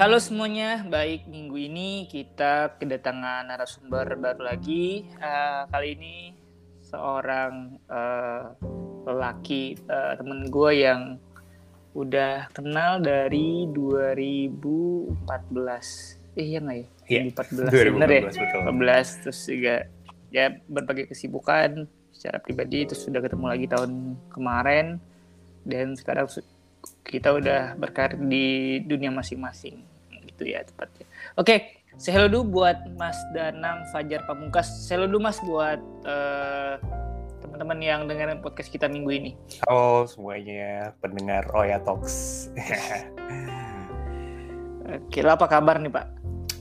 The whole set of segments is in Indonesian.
Halo semuanya, baik minggu ini kita kedatangan narasumber baru lagi. Uh, kali ini seorang uh, lelaki uh, temen gue yang udah kenal dari 2014. Eh iya nggak ya? Iya. 2014 bener ya? 2014, betul. 2014 terus juga ya berbagai kesibukan secara pribadi terus sudah ketemu lagi tahun kemarin dan sekarang kita udah berkarir di dunia masing-masing gitu ya tepatnya. Oke, saya hello dulu buat Mas Danang Fajar Pamungkas. Saya hello dulu Mas buat eh, teman-teman yang dengerin podcast kita minggu ini. Halo semuanya pendengar Oya Talks. Oke, lo apa kabar nih Pak?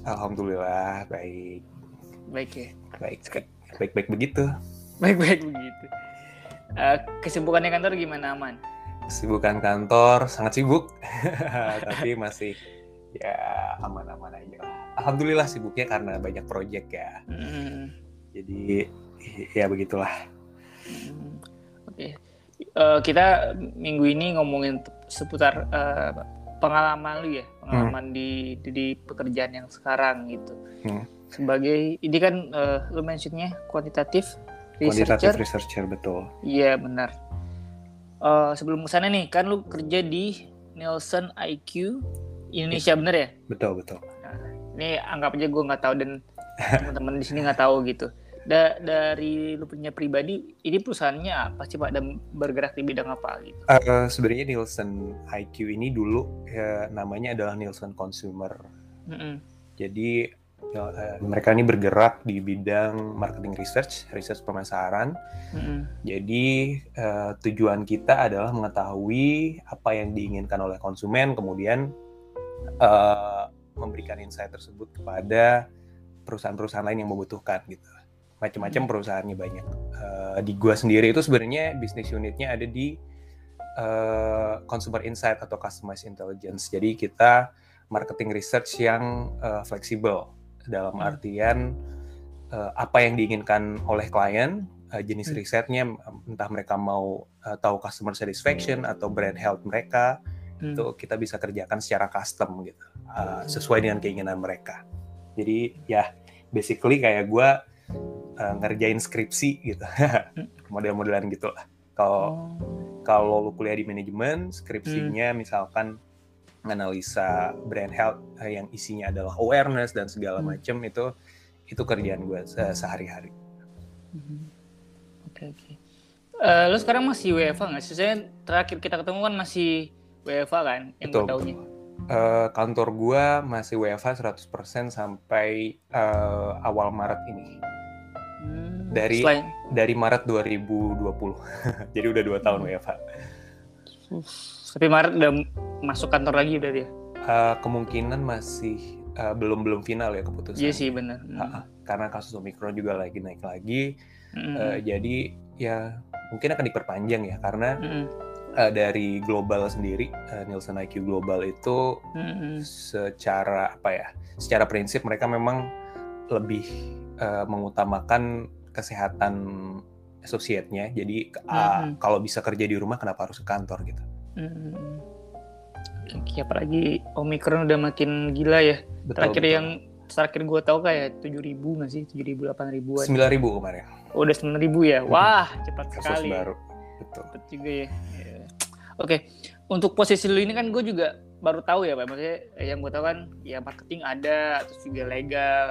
Alhamdulillah baik, Baik ya. baik, baik, baik begitu. Baik-baik begitu. Eh, kesibukannya kantor gimana aman? Kesibukan kantor sangat sibuk, tapi masih ya aman-aman aja. lah. Alhamdulillah sibuknya karena banyak proyek ya. Hmm. Jadi ya begitulah. Hmm, Oke, Eh, kita minggu ini ngomongin seputar eh, pengalaman lu ya, pengalaman di, di di pekerjaan yang sekarang gitu. Hmm. Sebagai ini kan eh, lu mentionnya kuantitatif researcher, researcher betul. iya benar. Eh, sebelum ke sana nih, kan lu kerja di Nielsen IQ Indonesia bener ya? Betul betul. Ini anggap aja gue nggak tahu dan teman-teman di sini nggak tahu gitu. Da- dari lu punya pribadi, ini perusahaannya apa sih pak dan bergerak di bidang apa gitu? Eh, sebenarnya Nielsen IQ ini dulu ya, namanya adalah Nielsen Consumer Mm-mm. Jadi ya, eh, mereka ini bergerak di bidang marketing research, research pemasaran. Mm-mm. Jadi eh, tujuan kita adalah mengetahui apa yang diinginkan oleh konsumen, kemudian eh, memberikan insight tersebut kepada perusahaan-perusahaan lain yang membutuhkan gitu. Macam-macam Hmm. perusahaannya banyak. Eh, di gua sendiri itu sebenarnya bisnis unitnya ada di eh, consumer insight atau customized intelligence. Jadi kita marketing research yang eh, fleksibel dalam Hmm. artian eh, apa yang diinginkan oleh klien, eh, jenis Hmm. risetnya entah mereka mau eh, tahu customer satisfaction atau brand health mereka Hmm. itu kita bisa kerjakan secara custom gitu eh, sesuai dengan keinginan mereka. Jadi ya basically kayak gue ngerjain skripsi gitu, model-modelan gitu lah. Kalau Oh. kalau lu kuliah di manajemen, skripsinya misalkan analisa brand health eh, yang isinya adalah awareness dan segala Hmm. macam itu itu kerjaan gue se- sehari-hari. Oke oke. Eh, lu sekarang masih WFA nggak? Saya terakhir kita ketemu kan masih WFA kan yang Betul. Eh, kantor gue masih WFH 100% sampai eh, awal Maret ini. Hmm, Dari- selain Dari Maret 2020. Jadi udah dua tahun Hmm. WFH. tapi Maret udah masuk kantor lagi udah dia. Eh, kemungkinan masih eh, belum belum final ya keputusan. Iya sih benar. Ha-ha. Karena kasus Omikron juga lagi naik lagi. Hmm. Eh, jadi ya mungkin akan diperpanjang ya karena Hmm. eh, dari global sendiri eh, Nielsen IQ global itu Hmm. secara apa ya secara prinsip mereka memang lebih eh, mengutamakan kesehatan associate-nya jadi ah, Mhm. kalau bisa kerja di rumah kenapa harus ke kantor gitu Hmm. Oke, apalagi Omikron udah makin gila ya. Terakhir yang terakhir gue tahu kayak 7000 nggak sih? 7000 8000-an. sembilan ribu kemarin Oh, udah 9000 ya. Wah, cepat kasus sekali. baru betul Cepet juga ya. Iya. Oke, untuk posisi lu ini kan gue juga baru tahu ya, Pak. Maksudnya eh, yang gue tahu kan ya marketing ada, terus juga legal.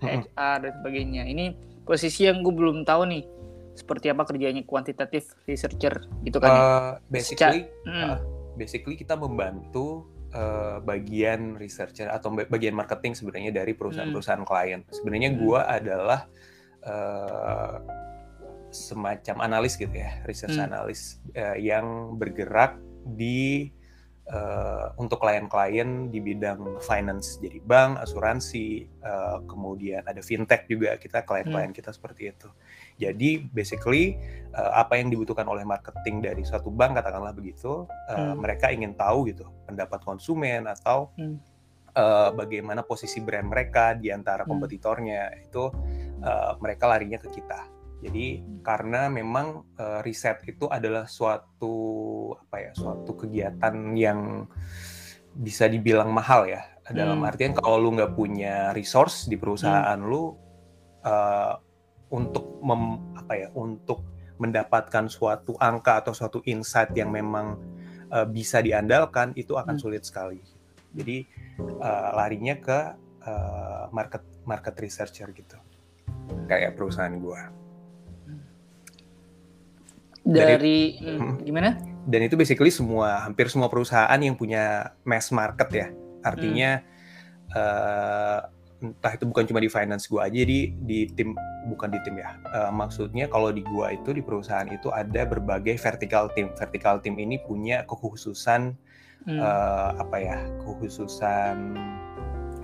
HR dan sebagainya. Ini posisi yang gue belum tahu nih seperti apa kerjanya kuantitatif researcher gitu kan ya. Eh, basically Hmm. ah, basically kita membantu eh, bagian researcher atau ba- bagian marketing sebenarnya dari perusahaan-perusahaan klien. Sebenarnya Hmm. gua adalah eh, semacam analis gitu ya, research Hmm. analis eh, yang bergerak di eh, untuk klien-klien di bidang finance, jadi bank, asuransi, eh, kemudian ada fintech juga kita klien-klien kita seperti itu. Jadi basically eh, apa yang dibutuhkan oleh marketing dari suatu bank katakanlah begitu, eh, Hmm. mereka ingin tahu gitu pendapat konsumen atau Hmm. eh, bagaimana posisi brand mereka di antara Hmm. kompetitornya itu eh, mereka larinya ke kita. Jadi karena memang eh, riset itu adalah suatu apa ya suatu kegiatan yang bisa dibilang mahal ya Dalam Hmm. artian kalau lu nggak punya resource di perusahaan lu uh, untuk mem, apa ya, untuk mendapatkan suatu angka atau suatu insight yang memang uh, bisa diandalkan itu akan Hmm. sulit sekali. Jadi uh, larinya ke uh, market market researcher gitu. Kayak perusahaan gua. Dari Hmm. hmm, gimana? dan itu basically semua hampir semua perusahaan yang punya mass market ya artinya eh, entah itu bukan cuma di finance gua aja di di tim bukan di tim ya Eh, maksudnya kalau di gua itu di perusahaan itu ada berbagai vertical team vertical team ini punya kekhususan Hmm. eh, apa ya kekhususan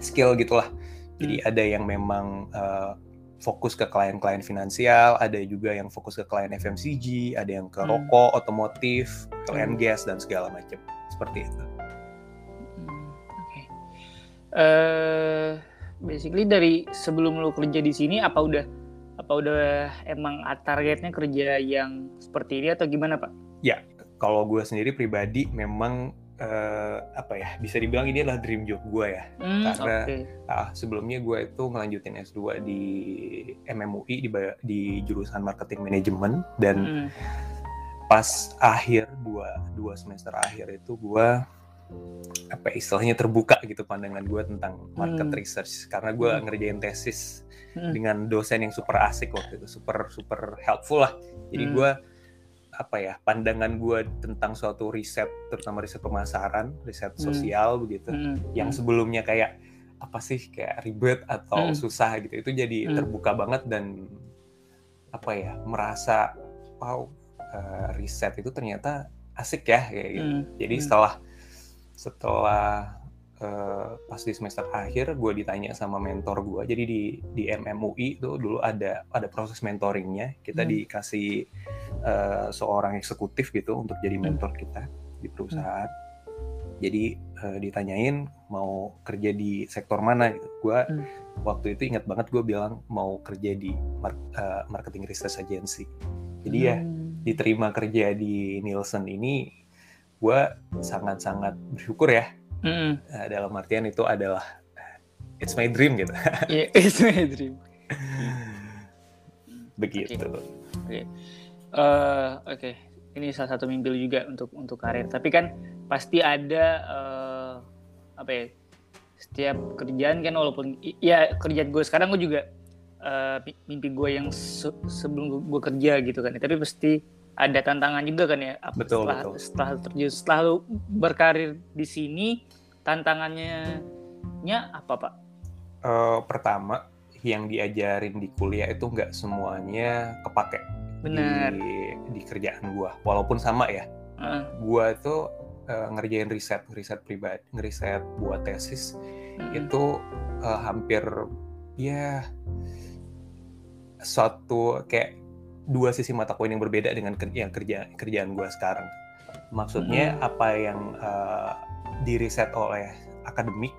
skill gitulah jadi ada yang memang eh, fokus ke klien-klien finansial, ada juga yang fokus ke klien FMCG, ada yang ke Hmm. rokok, otomotif, and Hmm. gas dan segala macam seperti itu. Hmm, Oke. Eh, basically dari sebelum lu kerja di sini apa udah apa udah emang targetnya kerja yang seperti ini atau gimana pak? Kalau gue sendiri pribadi memang eh, apa ya bisa dibilang ini adalah dream job gue ya. Hmm, Karena- Oke. Ah, sebelumnya gue itu ngelanjutin S2 di MMUI di, di jurusan marketing manajemen dan Hmm, pas akhir dua dua semester akhir itu gue apa ya, istilahnya terbuka gitu pandangan gue tentang market Hmm. research karena gue Hmm. ngerjain tesis hmm, dengan dosen yang super asik waktu itu super super helpful lah jadi Hmm. gue apa ya pandangan gue tentang suatu riset terutama riset pemasaran riset Hmm. sosial begitu hmm, yang hmm, sebelumnya kayak apa sih kayak ribet atau Hmm. susah gitu itu jadi Hmm. terbuka banget dan apa ya merasa wow eh, riset itu ternyata asik ya kayak gitu hmm, jadi hmm. setelah setelah eh, pas di semester akhir gue ditanya sama mentor gue jadi di di MMUI itu dulu ada ada proses mentoringnya kita Hmm. dikasih eh, seorang eksekutif gitu untuk jadi Hmm. mentor kita di perusahaan jadi eh, ditanyain mau kerja di sektor mana gitu gue Hmm. waktu itu ingat banget gue bilang mau kerja di mar- eh, marketing research agency jadi ya Hmm. diterima kerja di Nielsen ini gue sangat-sangat bersyukur ya Hmm, Eh, dalam artian itu adalah it's my dream gitu Iya, it's my dream. begitu Eh, Oke, ini salah satu mimpi juga untuk untuk karir. Tapi kan pasti ada eh, apa ya? Setiap kerjaan kan walaupun ya kerjaan gue sekarang gue juga mi- mimpi gue yang se- sebelum gue kerja gitu kan. Tapi pasti ada tantangan juga kan ya. Betul, setelah, betul. Setelah terjun, setelah lu berkarir di sini, tantangannya nya apa pak? Eh, pertama yang diajarin di kuliah itu nggak semuanya kepake Benar. di di kerjaan gue walaupun sama ya Heeh. gue tuh eh, ngerjain riset riset pribadi ngeriset buat tesis Mm-mm. itu eh, hampir ya suatu kayak dua sisi mata koin yang berbeda dengan yang kerja kerjaan gue sekarang. Maksudnya apa yang eh, diriset oleh akademik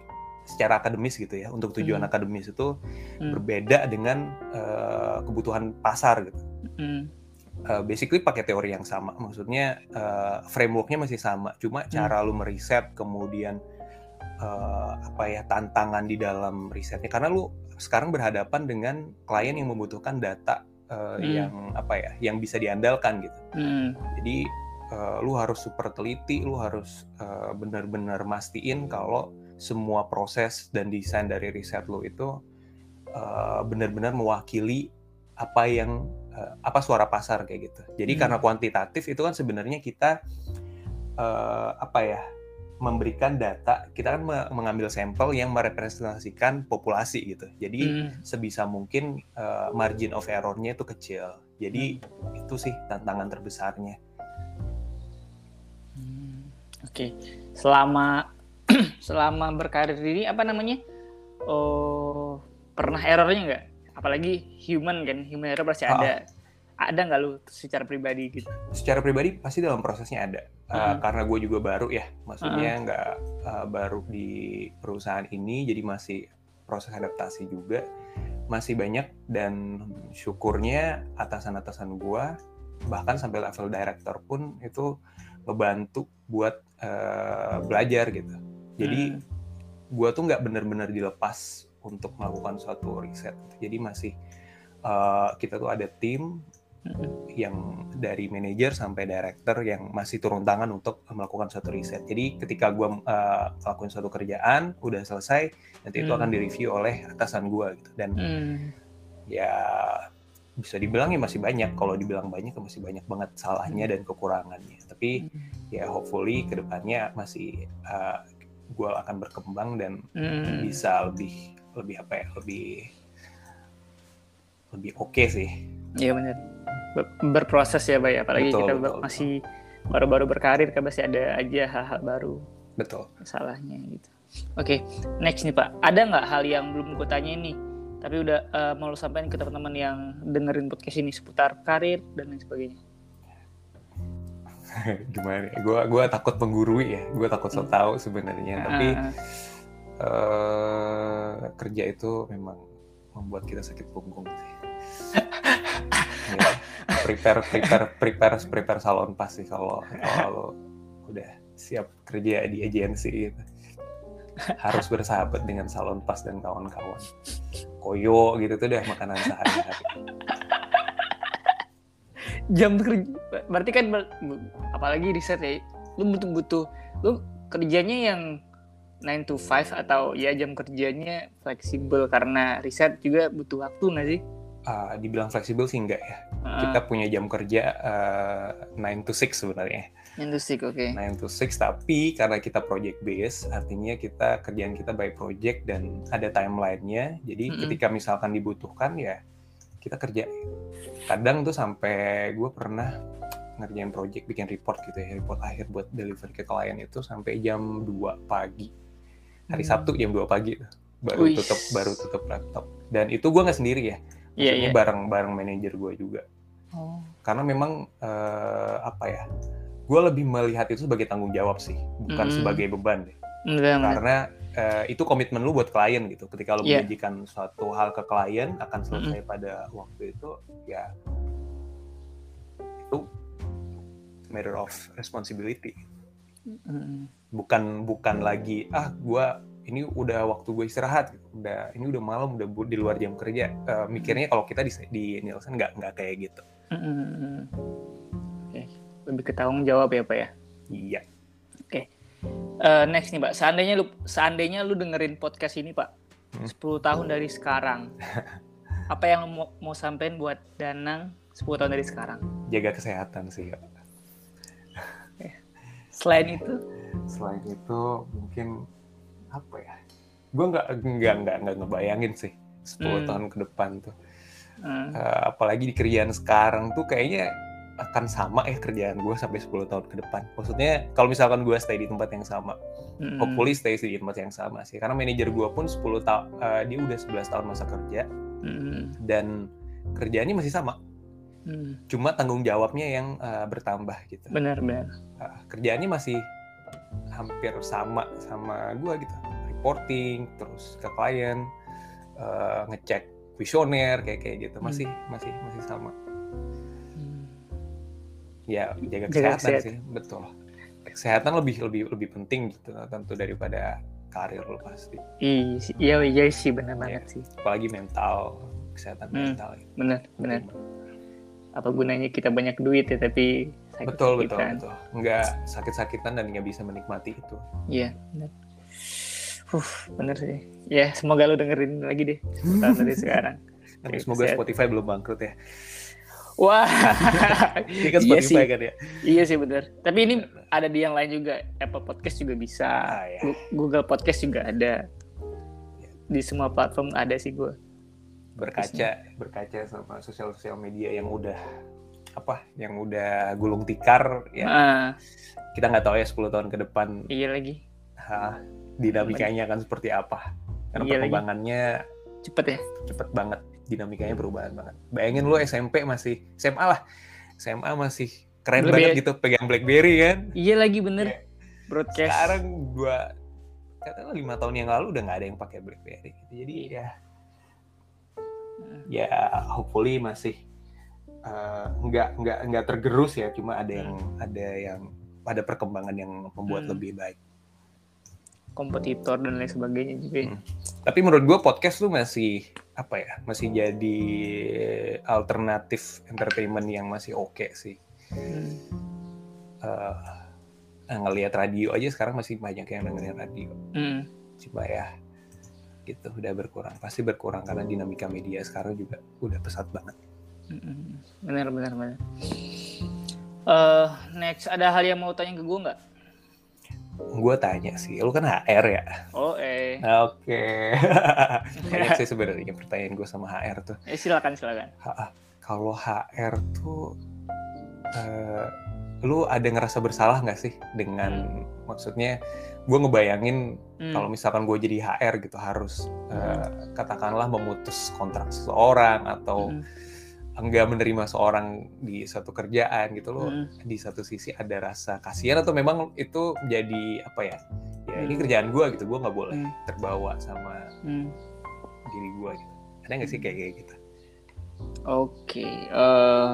secara akademis gitu ya untuk tujuan Hmm. akademis itu Hmm. berbeda dengan eh, kebutuhan pasar gitu. Mm. Eh, basically pakai teori yang sama, maksudnya eh, frameworknya masih sama, cuma cara lu meriset kemudian eh, apa ya tantangan di dalam risetnya karena lu sekarang berhadapan dengan klien yang membutuhkan data eh, Hmm. yang apa ya yang bisa diandalkan gitu. Mm. Jadi eh, lu harus super teliti, lu harus eh, benar-benar mastiin kalau semua proses dan desain dari riset lu itu eh, benar-benar mewakili apa yang eh, apa suara pasar kayak gitu. Jadi Hmm. karena kuantitatif itu kan sebenarnya kita eh, apa ya memberikan data, kita kan me- mengambil sampel yang merepresentasikan populasi gitu. Jadi Mm. sebisa mungkin eh, margin of error-nya itu kecil. Jadi itu sih tantangan terbesarnya. Hmm, Oke, selama selama berkarir ini apa namanya? Oh, pernah errornya nggak? Apalagi human kan, human error pasti Ah. ada. Ada nggak lu secara pribadi gitu? secara pribadi pasti dalam prosesnya ada Uh, Mm. karena gue juga baru ya maksudnya nggak uh, baru di perusahaan ini jadi masih proses adaptasi juga masih banyak dan syukurnya atasan-atasan gue bahkan sampai level director pun itu membantu buat uh, belajar gitu jadi Hmm. gue tuh nggak benar-benar dilepas untuk melakukan suatu riset jadi masih uh, kita tuh ada tim yang dari manajer sampai director yang masih turun tangan untuk melakukan suatu riset. Jadi ketika gue uh, lakuin suatu kerjaan udah selesai, nanti itu akan direview oleh atasan gue gitu. Dan hmm. ya bisa dibilang ya masih banyak. Kalau dibilang banyak ya masih banyak banget salahnya dan kekurangannya. Tapi hmm. ya hopefully ke depannya masih uh, gue akan berkembang dan hmm. bisa lebih lebih apa ya lebih lebih oke okay sih. Iya benar. Berproses ya, Bay. Apalagi betul, kita betul, masih baru-baru berkarir kan masih ada aja hal-hal baru. Betul. Salahnya gitu. Oke, okay, next nih Pak. Ada nggak hal yang belum gue tanya ini, tapi udah uh, mau lo sampaikan ke teman-teman yang dengerin podcast ini seputar karir dan lain sebagainya? Gimana? Gue ya? gua takut menggurui ya. Gue takut so hmm. tahu sebenarnya. Uh. Tapi uh, kerja itu memang membuat kita sakit punggung sih ya, prepare prepare prepare prepare salon pas sih kalau kalau udah siap kerja di agensi gitu. harus bersahabat dengan salon pas dan kawan-kawan koyo gitu tuh deh makanan sehari-hari jam kerja berarti kan apalagi riset ya lu butuh butuh lu kerjanya yang 9 to 5 atau ya jam kerjanya fleksibel karena riset juga butuh waktu nggak sih? Uh, dibilang fleksibel sih enggak ya. Uh. Kita punya jam kerja uh, ah, 9 to 6 sebenarnya. 9 to 6, oke. Okay. 9 to 6, tapi karena kita project base, artinya kita kerjaan kita by project dan ada timeline-nya. Jadi mm -hmm. ketika misalkan dibutuhkan ya kita kerja. Kadang tuh sampai gue pernah ngerjain project, bikin report gitu ya, report akhir buat deliver ke klien itu sampai jam 2 pagi. Hari hmm. Sabtu jam 2 pagi baru Uish. tutup baru tutup laptop. Dan itu gue nggak sendiri ya Iya, yeah, yeah. bareng bareng manajer gue juga. Oh. Karena memang uh, apa ya? Gue lebih melihat itu sebagai tanggung jawab sih, bukan mm. sebagai beban deh. Mm, Karena uh, itu komitmen lu buat klien gitu. Ketika lu yeah. menjanjikan suatu hal ke klien akan selesai mm. pada waktu itu, ya itu matter of responsibility. Mm. Bukan bukan lagi ah gue ini udah waktu gue istirahat udah ini udah malam udah di luar jam kerja uh, mikirnya kalau kita di di Nielsen nggak nggak kayak gitu mm-hmm. okay. lebih ke tanggung jawab ya pak ya iya oke okay. uh, eh, next nih pak seandainya lu seandainya lu dengerin podcast ini pak hmm? 10 tahun dari sekarang apa yang mau, mau sampein buat Danang 10 tahun dari sekarang jaga kesehatan sih ya. selain itu selain itu mungkin apa ya gue nggak nggak nggak nggak ngebayangin sih 10 hmm. tahun ke depan tuh hmm. uh, apalagi di kerjaan sekarang tuh kayaknya akan sama ya kerjaan gue sampai 10 tahun ke depan maksudnya kalau misalkan gue stay di tempat yang sama hmm. hopefully stay di tempat yang sama sih karena manajer gue pun 10 tahun uh, dia udah 11 tahun masa kerja hmm. dan kerjaannya masih sama hmm. cuma tanggung jawabnya yang uh, bertambah gitu benar benar uh, kerjaannya masih hampir sama sama gue gitu reporting terus ke klien uh, ngecek visioner kayak kayak gitu. Masih hmm. masih masih sama. Hmm. ya jaga kesehatan jaga sih betul. Kesehatan lebih lebih lebih penting gitu tentu daripada karir lo pasti. Iya iya sih benar banget ya, sih. Apalagi mental kesehatan hmm, mental benar benar. apa gunanya kita banyak duit ya tapi sakit betul betul betul. Nggak sakit-sakitan dan nggak bisa menikmati itu. Iya benar uh bener sih ya semoga lu dengerin lagi deh dari sekarang tapi semoga Spotify belum bangkrut ya Wah, ini kan iya Spotify iya kan ya. Iya sih benar. Tapi ini ada di yang lain juga. Apple Podcast juga bisa. Ah, ya. Google Podcast juga ada. Di semua platform ada sih gue. Berkaca, berkaca sama sosial-sosial media yang udah apa yang udah gulung tikar ya uh. kita nggak tahu ya 10 tahun ke depan iya lagi ha, dinamikanya akan seperti apa karena iya perkembangannya lagi. cepet ya cepet banget dinamikanya perubahan banget bayangin lu SMP masih SMA lah SMA masih keren Lebih banget ya. gitu pegang BlackBerry kan iya lagi bener ya. broadcast sekarang dua katakanlah lima tahun yang lalu udah nggak ada yang pakai BlackBerry gitu. jadi ya ya hopefully masih uh, nggak nggak nggak tergerus ya cuma ada yang hmm. ada yang ada perkembangan yang membuat hmm. lebih baik kompetitor dan lain sebagainya juga. Hmm. Tapi menurut gue podcast tuh masih apa ya? Masih jadi alternatif entertainment yang masih oke okay sih. Hmm. Uh, ngelihat radio aja sekarang masih banyak yang dengerin radio. Hmm. Coba ya gitu udah berkurang pasti berkurang karena dinamika media sekarang juga udah pesat banget hmm. benar benar benar uh, next ada hal yang mau tanya ke gue nggak gue tanya sih lu kan HR ya oh eh oke okay. banyak sih sebenarnya pertanyaan gue sama HR tuh eh, silakan silakan kalau HR tuh uh, lu ada ngerasa bersalah nggak sih dengan hmm. maksudnya gue ngebayangin hmm. kalau misalkan gue jadi HR gitu harus uh, katakanlah memutus kontrak seseorang atau hmm. Enggak menerima seorang di satu kerjaan gitu loh hmm. di satu sisi ada rasa kasihan atau memang itu jadi apa ya ya ini hmm. kerjaan gue gitu gue nggak boleh hmm. terbawa sama hmm. diri gue gitu ada nggak sih kayak kayak gitu oke okay. uh, eh,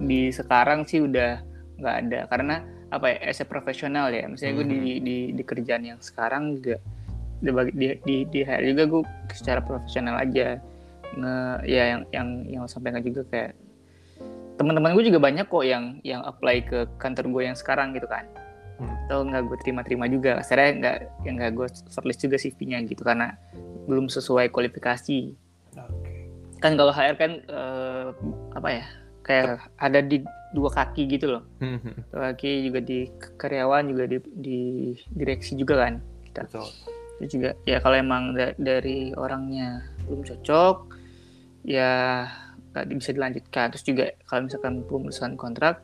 di sekarang sih udah nggak ada karena apa ya as a profesional ya misalnya gue di, hmm. di di kerjaan yang sekarang juga di di di, di HR juga gue secara profesional aja nge ya yang yang yang sampaikan juga kayak teman-teman gue juga banyak kok yang yang apply ke kantor gue yang sekarang gitu kan hmm. atau nggak gue terima-terima juga saya nggak yang nggak gue shortlist juga CV-nya gitu karena belum sesuai kualifikasi okay. kan kalau HR kan uh, apa ya kayak ada di dua kaki gitu loh hmm, hmm. dua kaki juga di karyawan juga di, di direksi juga kan kita Betul. itu juga ya kalau emang da dari orangnya belum cocok ya nggak bisa dilanjutkan. Terus juga kalau misalkan pemutusan kontrak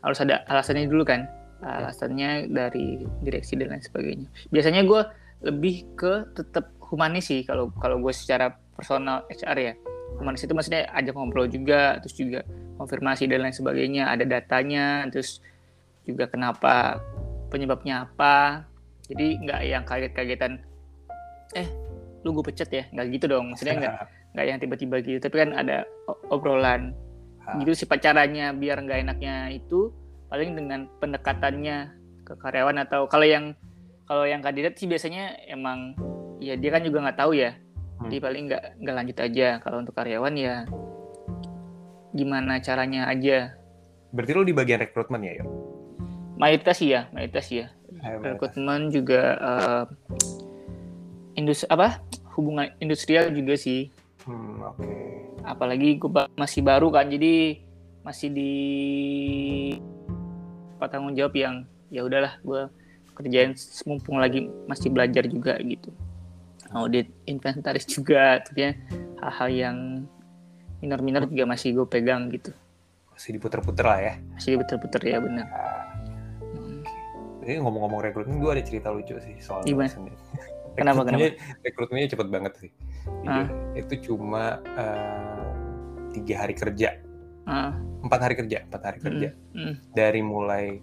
harus ada alasannya dulu kan. Alasannya dari direksi dan lain sebagainya. Biasanya gue lebih ke tetap humanis sih kalau kalau gue secara personal HR ya. Humanis itu maksudnya ajak ngobrol juga terus juga konfirmasi dan lain sebagainya. Ada datanya terus juga kenapa penyebabnya apa. Jadi nggak yang kaget-kagetan eh lu gue pecat ya? Nggak gitu dong. Maksudnya nggak nggak yang tiba-tiba gitu tapi kan ada obrolan gitu sih caranya biar nggak enaknya itu paling dengan pendekatannya ke karyawan atau kalau yang kalau yang kandidat sih biasanya emang ya dia kan juga nggak tahu ya hmm. jadi paling nggak nggak lanjut aja kalau untuk karyawan ya gimana caranya aja. Berarti lo di bagian rekrutmen ya, Yo? Mayoritas ya, mayoritas ya. rekrutmen juga uh, industri apa? Hubungan industrial juga sih. Hmm, oke. Okay. Apalagi gue masih baru kan, jadi masih di apa tanggung jawab yang ya udahlah gue kerjain mumpung lagi masih belajar juga gitu. Audit inventaris juga tapi hal-hal yang minor-minor juga masih gue pegang gitu. Masih diputer-puter lah ya. Masih diputer-puter ya benar. Ini ngomong-ngomong rekrutmen gue ada cerita lucu sih soal gimana kenapa kenapa rekrutmennya cepet banget sih ah. itu cuma uh, tiga hari kerja ah. empat hari kerja empat hari kerja mm. Mm. dari mulai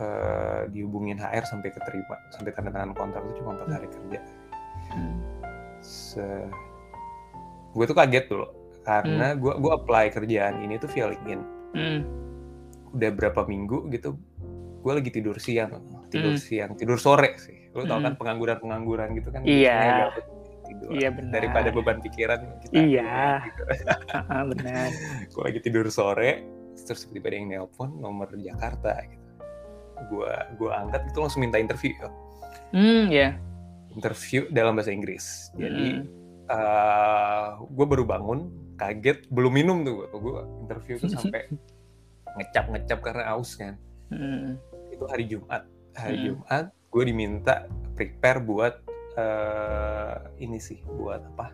uh, dihubungin HR sampai keterima sampai tanda tangan kontrak itu cuma empat hari kerja mm. Se gue tuh kaget dulu karena gue hmm. gue apply kerjaan ini tuh via LinkedIn hmm. udah berapa minggu gitu gue lagi tidur siang tidur hmm. siang tidur sore sih lo tau kan hmm. pengangguran pengangguran gitu kan iya. tidur. Iya benar. Daripada beban pikiran kita iya. gitu. benar. Gue lagi tidur sore terus tiba-tiba ada yang nelpon nomor Jakarta gitu. Gue gue angkat itu langsung minta interview. Hmm ya yeah. interview dalam bahasa Inggris. Jadi hmm. uh, eh, gue baru bangun kaget belum minum tuh gue interview tuh sampai ngecap ngecap karena aus kan. Hmm. itu hari Jumat. Hari hmm. Jumat gue diminta prepare buat uh, ini sih buat apa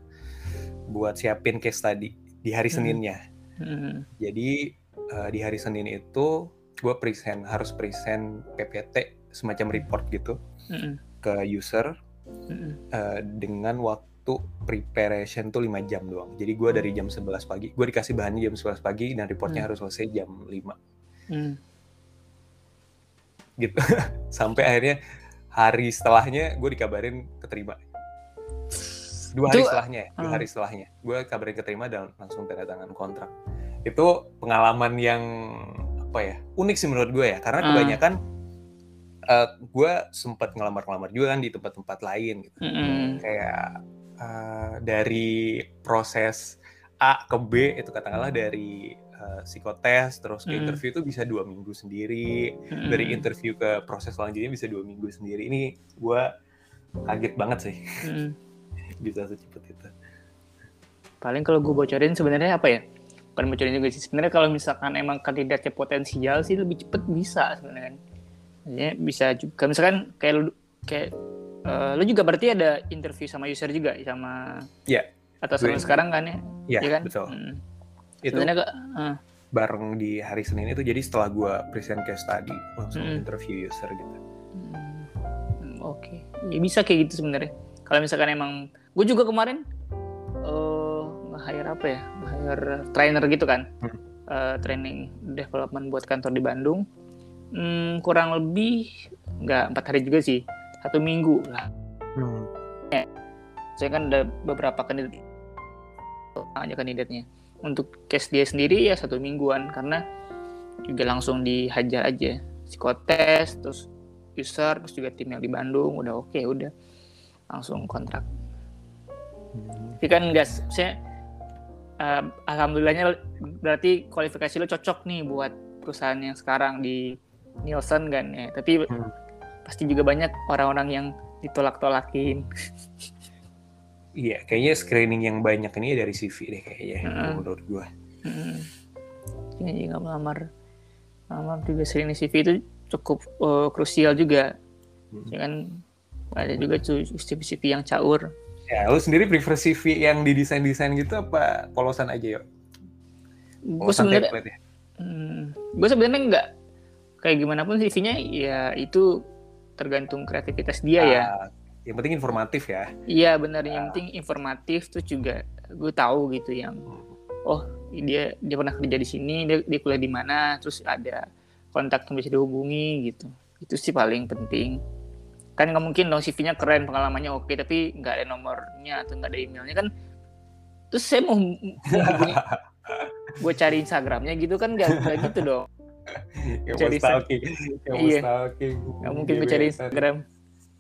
buat siapin case study di hari hmm. Seninnya hmm. jadi uh, di hari Senin itu gue present harus present PPT semacam report gitu hmm. ke user hmm. uh, dengan waktu waktu preparation tuh 5 jam doang. Jadi gue dari jam 11 pagi, gue dikasih bahannya jam 11 pagi dan reportnya hmm. harus selesai jam 5. Hmm. Gitu. Sampai akhirnya hari setelahnya gue dikabarin keterima. Dua hari itu, setelahnya ya, dua hmm. hari setelahnya. Gue kabarin keterima dan langsung tanda tangan kontrak. Itu pengalaman yang apa ya, unik sih menurut gue ya. Karena hmm. kebanyakan uh, gue sempat ngelamar-ngelamar juga kan di tempat-tempat lain gitu. Mm-mm. Kayak uh, dari proses A ke B itu katakanlah dari uh, psikotes terus ke Mm. interview itu bisa dua minggu sendiri. Mm-mm. Dari interview ke proses selanjutnya bisa dua minggu sendiri. Ini gue kaget banget sih Mm-mm. bisa secepat itu. Paling kalau gue bocorin sebenarnya apa ya? Bukan bocorin juga sih. Sebenarnya kalau misalkan emang kandidatnya potensial sih lebih cepet bisa sebenarnya. kan. Maksudnya bisa juga. Misalkan kayak lu kayak eh, lu juga berarti ada interview sama user juga sama Iya. atau sama sekarang kan ya? Iya Iya kan? betul. Mm. Itu Sebenarnya eh, bareng di hari Senin itu jadi setelah gue present case tadi langsung Mm. interview user gitu. Hmm, hmm, Oke, ya bisa kayak gitu sebenarnya. Kalau misalkan emang, gue juga kemarin eh nge-hire apa ya, nge-hire trainer gitu kan, Hmm. Eh, training development buat kantor di Bandung. Hmm, kurang lebih nggak empat hari juga sih, satu minggu lah. Hmm. Saya kan ada beberapa kandidat aja kandidatnya. Untuk case dia sendiri ya satu mingguan karena juga langsung dihajar aja psikotes terus user terus juga tim yang di Bandung udah oke udah langsung kontrak. Hmm. Tapi kan enggak saya eh, alhamdulillahnya berarti kualifikasi lo cocok nih buat perusahaan yang sekarang di Nielsen kan ya. Tapi Hmm. pasti juga banyak orang-orang yang ditolak-tolakin. Iya, kayaknya screening yang banyak ini dari CV deh kayaknya Heeh. menurut gue. Hmm. Jadi nggak melamar, melamar juga sering CV itu cukup eh, krusial juga. Hmm. Ya kan ada juga CV-CV yang caur. Ya, lu sendiri prefer CV yang didesain-desain gitu apa polosan aja yuk? Gue sebenarnya, ya? hmm, gue sebenarnya nggak kayak gimana pun CV-nya ya itu tergantung kreativitas dia ya. Yang penting informatif ya. Iya benar yang penting informatif tuh juga gue tahu gitu yang oh dia dia pernah kerja di sini dia, dia kuliah di mana terus ada kontak yang bisa dihubungi gitu itu sih paling penting kan nggak mungkin dong CV-nya keren pengalamannya oke tapi nggak ada nomornya atau nggak ada emailnya kan terus saya mau, gue cari Instagramnya gitu kan nggak nggak gitu dong Cari stalking. Iya. nggak mungkin gue cari. Instagram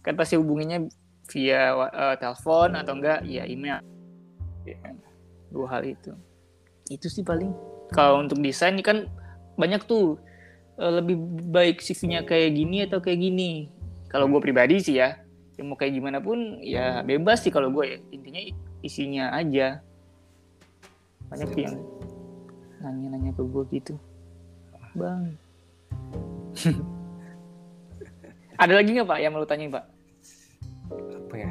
kan pasti hubunginya via eh, telepon atau enggak ya email. Iya. dua hal itu. Itu sih paling. Kalau untuk desain ini kan banyak tuh eh, lebih baik CV-nya kayak gini atau kayak gini. Kalau gue pribadi sih ya yang mau kayak gimana pun ya bebas sih kalau gue ya. Intinya isinya aja. Banyak tuh yang nanya-nanya ke gue gitu. Bang. Ada lagi nggak pak yang mau lu tanyain pak Apa ya?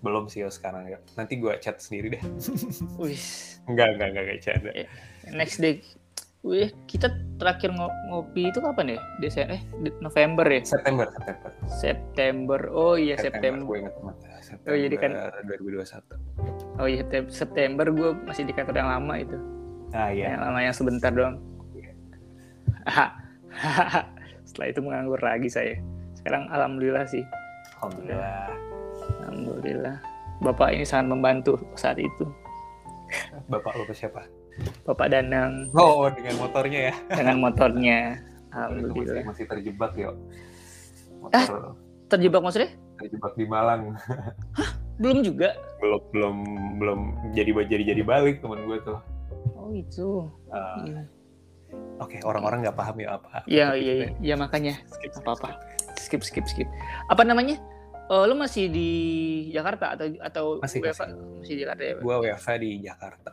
Belum sih ya sekarang ya. Nanti gue chat sendiri deh. Wih, Enggak, enggak, enggak, enggak chat. next day Wih, kita terakhir ngo- ngopi itu kapan ya? Desember eh November ya? September, September. September. Oh iya September. Gue ingat banget. September Oh, jadi kan- 2021. Oh iya Septem- September gue masih di kantor yang lama itu. Ah iya. Yang lama yang sebentar doang. Setelah itu menganggur lagi saya. Sekarang alhamdulillah sih. Alhamdulillah. Alhamdulillah. Bapak ini sangat membantu saat itu. Bapak lu ke siapa? Bapak Danang Oh, dengan motornya ya. dengan motornya. Itu masih, Alhamdulillah. masih terjebak ya. Motor Terjebak maksudnya? terjebak di Malang. Belum juga. Belum belum belum jadi jadi jadi balik temen gue tuh. Oh itu. Ah, Iya. Oke, orang-orang nggak paham ya apa. Iya iya iya, Iya, makanya skip, skip, apa-apa. Skip skip skip. Apa namanya? Eh, lu masih di Jakarta atau atau Masih, WFH? masih di Jakarta ya? Gue WFH di Jakarta.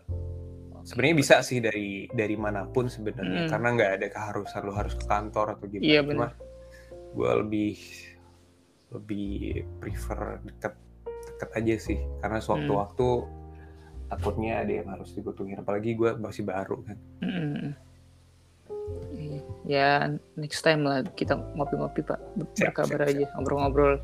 Sebenarnya bisa sih dari dari mana pun sebenarnya Hmm. karena nggak ada keharusan lu harus ke kantor atau gimana. Iya, Cuma benar. gue lebih lebih prefer deket deket aja sih karena sewaktu-waktu takutnya ada yang harus dibutuhin apalagi gue masih baru kan. Mm-mm. Iya. Ya next time lah kita ngopi-ngopi pak berkabar siap, aja ngobrol-ngobrol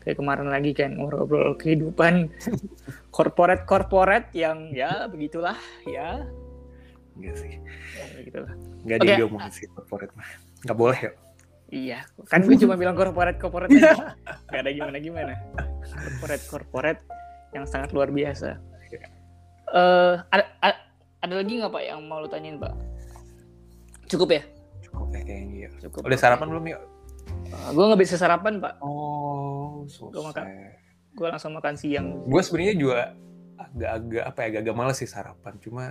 kayak kemarin lagi kan ngobrol-ngobrol kehidupan korporat korporat yang ya begitulah ya Enggak sih. ya begitulah Nggak ada Oke. yang ngomongin sih corporate mah. Nggak boleh ya. iya kan gue cuma bilang korporat korporat aja gak ada gimana gimana korporat korporat yang sangat luar biasa Iya. eh ada, ada ada lagi nggak pak yang mau lu tanyain pak cukup ya Cukup ya kayaknya ya. cukup Udah sarapan belum yuk? gue nggak bisa sarapan pak. Oh, Gua makan. susah. Gue langsung makan siang. Gue sebenarnya juga agak-agak apa ya agak-agak males sih sarapan. Cuma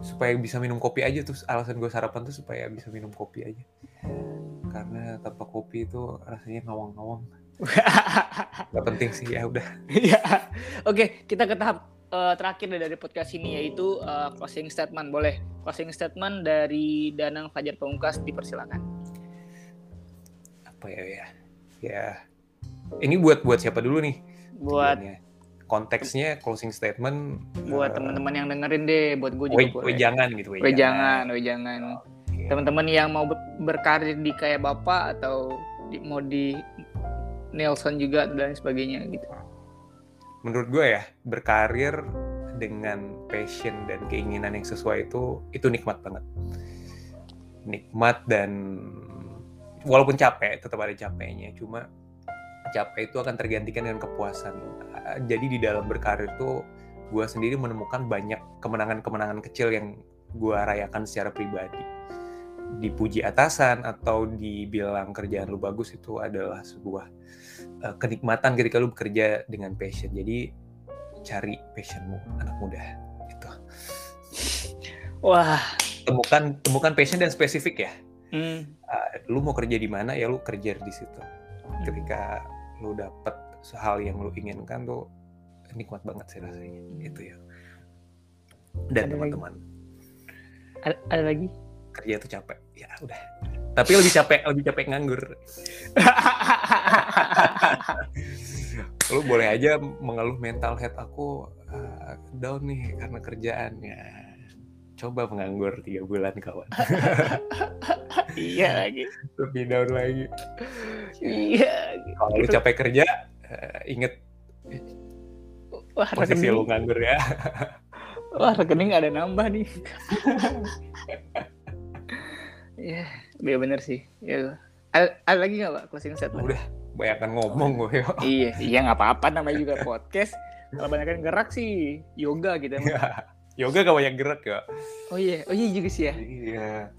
supaya bisa minum kopi aja tuh alasan gue sarapan tuh supaya bisa minum kopi aja. Karena tanpa kopi itu rasanya ngawang-ngawang. Gak penting sih ya udah. Ya, oke kita ke tahap eh, terakhir dari podcast ini yaitu eh, closing statement. Boleh closing statement dari Danang Fajar Pamungkas dipersilakan. Apa ya ya? Ya. Ini buat buat siapa dulu nih? Buat konteksnya closing statement buat eh, teman-teman yang dengerin deh, buat gue juga we jangan gitu we, We jangan, we jangan. Iya. Teman-teman yang mau ber- berkarir di kayak bapak atau di, mau di Nelson juga dan sebagainya gitu. Menurut gue ya berkarir dengan passion dan keinginan yang sesuai itu itu nikmat banget. Nikmat dan walaupun capek tetap ada capeknya. Cuma capek itu akan tergantikan dengan kepuasan. Ah, jadi di dalam berkarir tuh gue sendiri menemukan banyak kemenangan-kemenangan kecil yang gue rayakan secara pribadi dipuji atasan atau dibilang kerjaan lu bagus itu adalah sebuah uh, kenikmatan ketika lu bekerja dengan passion. Jadi cari passionmu anak muda itu. Wah, Temukan temukan passion dan spesifik ya. hmm, Uh, lu mau kerja di mana ya lu kerja di situ. Ketika lu dapet hal yang lu inginkan tuh nikmat banget sih rasanya itu ya. Dan teman-teman ada, ada lagi? Kerja itu capek ya udah. Tapi lebih capek lebih capek nganggur. lu boleh aja mengeluh mental health aku uh, down nih karena kerjaannya coba menganggur tiga bulan kawan iya lagi. lebih down lagi Iya. kalau lu capek kerja uh, inget Wah, posisi rekening, lu nganggur ya wah rekening ada nambah nih. Iya, iya bener sih. Ya. Ada, ada lagi nggak pak closing statement? udah bayangkan ngomong gue iya, iya nggak apa-apa namanya juga podcast. Kalau banyak kan gerak sih yoga gitu. emang. yoga gak banyak gerak ya Oh iya, oh iya juga sih ya. iya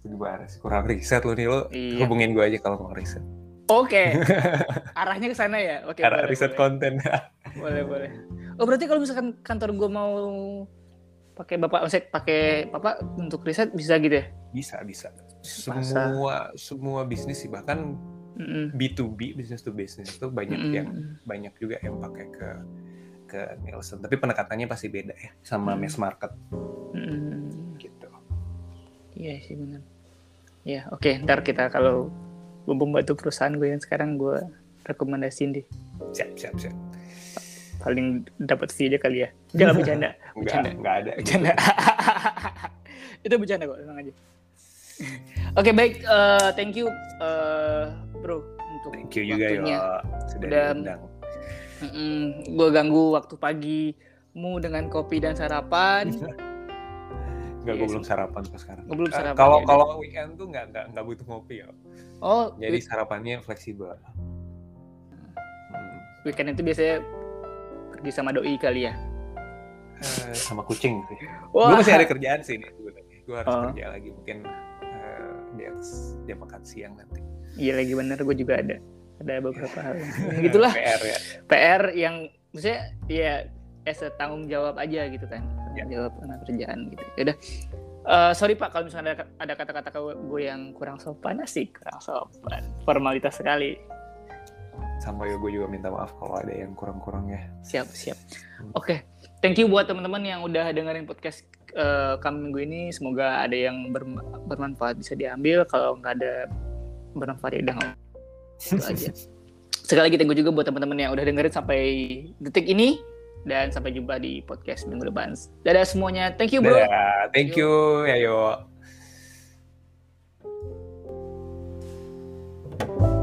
gimana sih kurang riset lu nih lu Iya. hubungin gue aja kalau mau riset Oke, arahnya ke sana ya. Oke, karena boleh, riset boleh. konten boleh boleh. Oh berarti kalau misalkan kantor gue mau pakai bapak, maksudnya pakai bapak untuk riset bisa gitu ya? bisa bisa Masa. semua semua bisnis sih bahkan Mm-mm. B2B business to business itu banyak Mm-mm. yang banyak juga yang pakai ke ke Nielsen tapi pendekatannya pasti beda ya sama Hmm. mass market Mm-mm. gitu Iya sih benar. Ya oke, ntar kita kalau gue membantu perusahaan gue yang sekarang gue rekomendasiin deh. siap siap siap Paling dapat fee dia kali ya. Jangan bercanda, nggak bercanda, nggak ada bercanda. Itu bercanda kok, tenang aja. Oke baik, eh, thank you eh, bro untuk thank you juga yo waktunya. sudah Udah- diundang gue ganggu waktu pagimu dengan kopi dan sarapan. nggak Iya gue sih. belum sarapan kok sekarang Gue belum Eh, sarapan. kalau ya. kalau weekend tuh nggak nggak nggak butuh ngopi ya oh, jadi sarapannya fleksibel Hmm. weekend itu biasanya pergi sama doi kali ya. Eh, sama kucing sih Wah, gue masih ada kerjaan sih nih gue harus Oh. kerja lagi mungkin eh, dia dia makan siang nanti Iya lagi bener, gue juga ada ada beberapa hal. yang- Gitulah PR ya PR yang maksudnya ya a tanggung jawab aja gitu kan, Ya. tanggung jawab karena kerjaan gitu. Yaudah, Eh, sorry pak kalau misalnya ada ada kata-kata gue yang kurang sopan sih, kurang sopan, formalitas sekali sama gue juga minta maaf kalau ada yang kurang-kurang ya. Siap, siap. Hmm. Oke, okay. thank you buat teman-teman yang udah dengerin podcast uh, kami minggu ini. Semoga ada yang bermanfaat bisa diambil. Kalau nggak ada bermanfaat ya udah nggak. Sekali lagi tunggu juga buat teman-teman yang udah dengerin sampai detik ini dan sampai jumpa di podcast minggu depan. Dadah semuanya. Thank you, bro. Dadah. Thank you. Ya, Ayo. thank you.